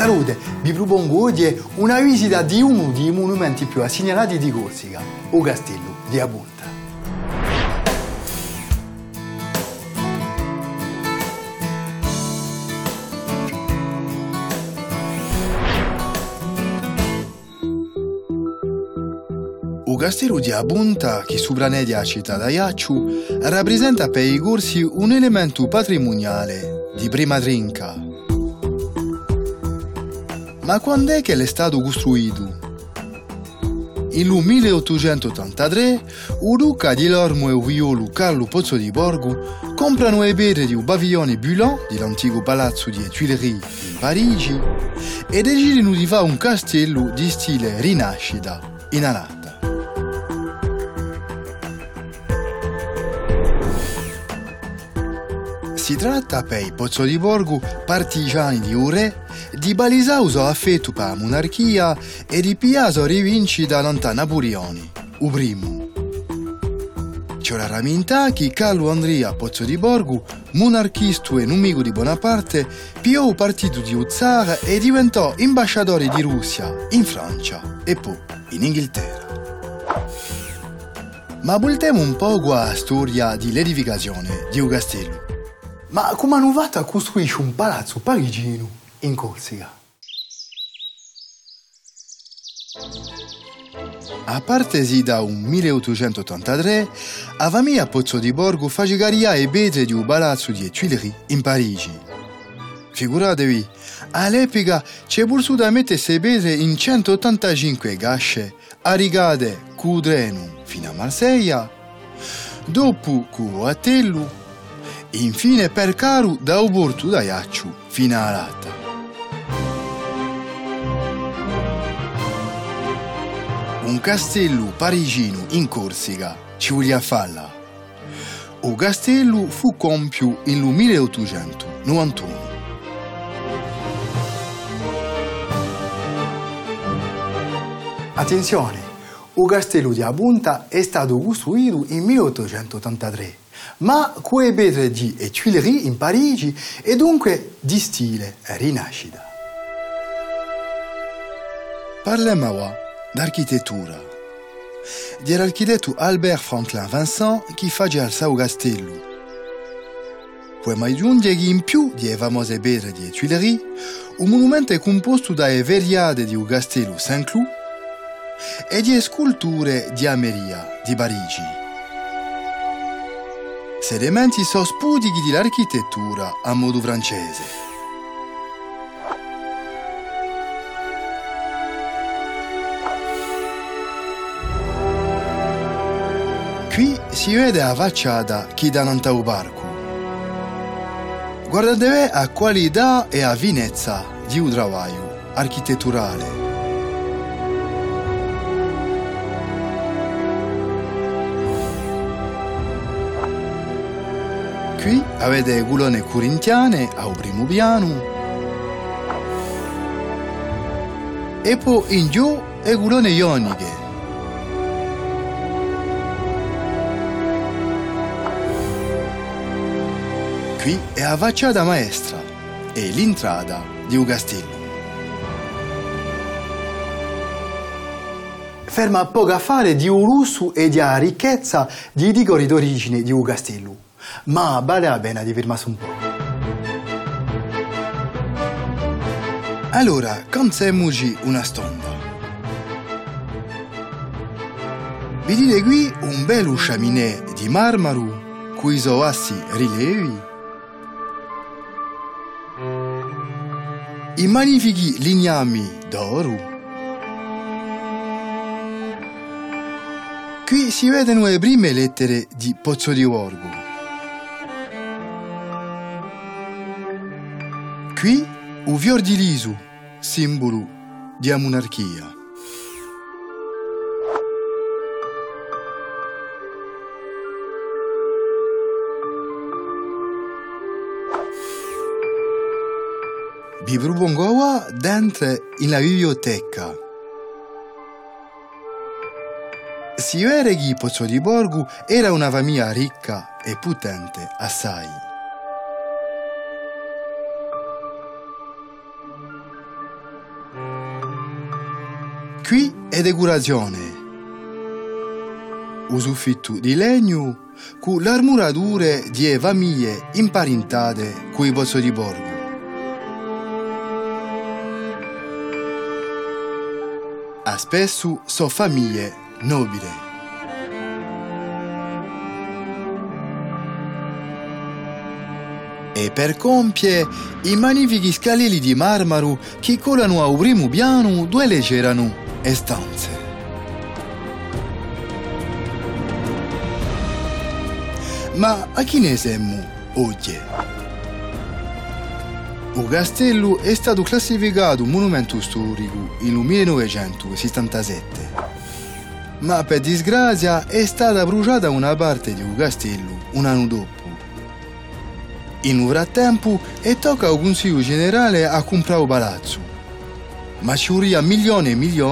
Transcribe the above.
Salute, vi propongo oggi una visita di uno dei monumenti più segnalati di Corsica, il Castello di Abunta. Il castello di Abunta, che sopranedia la città di Iacciu, rappresenta per i corsi un elemento patrimoniale di prima trinca. Ma quando è che è stato costruito? In 1883, il duca di Lormo e Violo Carlo Pozzo di Borgo comprano le pietre di un padiglione Bulan dell'antico palazzo di Tuileries in Parigi e decidono di fare un castello di stile rinascita in Alatta. Si tratta per i Pozzo di Borgo partigiani di un re di balisauso la monarchia e di piaso rivincita da Napoleone, il primo. C'è la raminta che Carlo Andrea Pozzo di Borgo, monarchista e nemico di Bonaparte, piò il partito di Uzzar e diventò ambasciatore di Russia in Francia e poi in Inghilterra. Ma voltiamo un po' la storia dell'edificazione di un castello. Ma come hanno fatto a costruire un palazzo parigino in Corsica? A parte sì da un 1883, a famiglia Pozzo di Borgo faceva e pietre di un palazzo di Tuileries in Parigi. Figuratevi, all'epoca c'è pur da mettere queste pietre in 185 gasce, arigate cu treno fino a Marsiglia, dopo cu Attello, Infine per Caru da Ubortu da Iacciu fino a Latta. Un castello parigino in Corsica ci voglia falla. Il castello fu compiuto in 1891. Attenzione, il castello di Abunta è stato costruito nel 1883 ma quelle pietre di Tuileries in Parigi e dunque di stile rinascita. Parliamo ora d'architettura. Dell'architetto Albert Franklin Vincent che fa il suo castello. Poi mai giungere in più di famose pietre di Tuileries, un monumento è composto dalle veriade di un castello Saint-Cloud e di sculture di Ameria di Parigi. Sedimenti sono spudichi dell'architettura a modo francese. Qui si vede la facciata che dà un parco. Guardate a qualità e a finezza di un lavoro architetturale. Qui avete culone corintiane al primo piano e poi in giù le culone ioniche. Qui è la facciata maestra e l'entrata di un castello. Ferma poco a fare di un lusso e di una ricchezza di decori d'origine di un castello ma vale la pena di fermarsi un po'. Allora, canziamoci una stonda. Vedete qui un bel chaminè di marmaro, cui sono assi rilevi. I magnifici lignami d'oro. Qui si vedono le prime lettere di Pozzo di Borgo. Qui un fior di lisu, simbolo di monarchia. Vi propongo dentro in la biblioteca. Si vede che Pozzo di Borgo era una famiglia ricca e potente assai. Qui è decorazione. Usuffitto di legno con l'armurature di famiglie imparentate con i pozzo di borgo. A spesso sono famiglie nobili. E per compie i magnifici scalini di marmaro che colano al primo piano dove le c'erano e stanze. Ma a chi ne siamo oggi? Il castello è stato classificato monumento storico nel 1977, ma per disgrazia è stata bruciata una parte un castello un anno dopo. In un frattempo è tocca al Consiglio Generale a comprare il palazzo, ma ci vorrà milioni e milioni